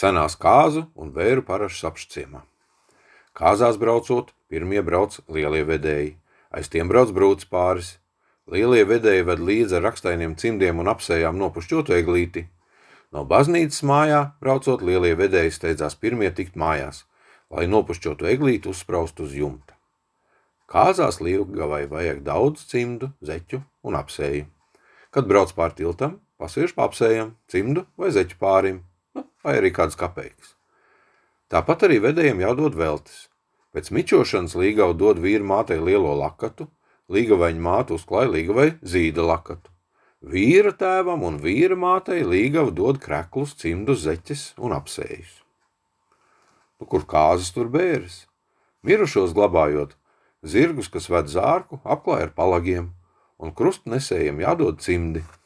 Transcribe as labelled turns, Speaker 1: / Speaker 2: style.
Speaker 1: senās kāzu un vēru parašas apšciemā. Kāzās braucot, pirmie brauc lielie vedēji, aiz tiem brauc brūts pāris. Lielie vedēji ved līdzi ar rakstainiem cimdiem un apsējām nopušķotu eglīti. No baznīcas mājā braucot, lielie vedēji steidzās pirmie tikt mājās, lai nopušķotu eglīti uzspraust uz jumta. Kāzās lielgavai vajag daudz cimdu, zeķu un apsēju. Kad brauc pār tiltam, pasviež pa apsējam, cimdu vai zeķu pārim, vai arī kādas kapeikas. Tāpat arī vedējiem jādod veltes. Pēc mičošanas līgava dod vīru mātei lielo lakatu, līgavaņa māte uzklāja līgavai zīda lakatu. Vīra tēvam un vīra mātei līgava dod kreklus, cimdus, zeķes un apsējus. Nu, kur kāzas tur bēres? Mirušos glabājot, zirgus, kas ved zārku, apklāja ar palagiem, un krustnesējiem jādod cimdi –